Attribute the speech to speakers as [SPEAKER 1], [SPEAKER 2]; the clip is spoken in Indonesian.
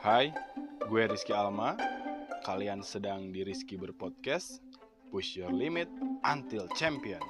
[SPEAKER 1] Hai, gue Rizky Alma. Kalian sedang di Rizky Berpodcast. Push your limit until champion.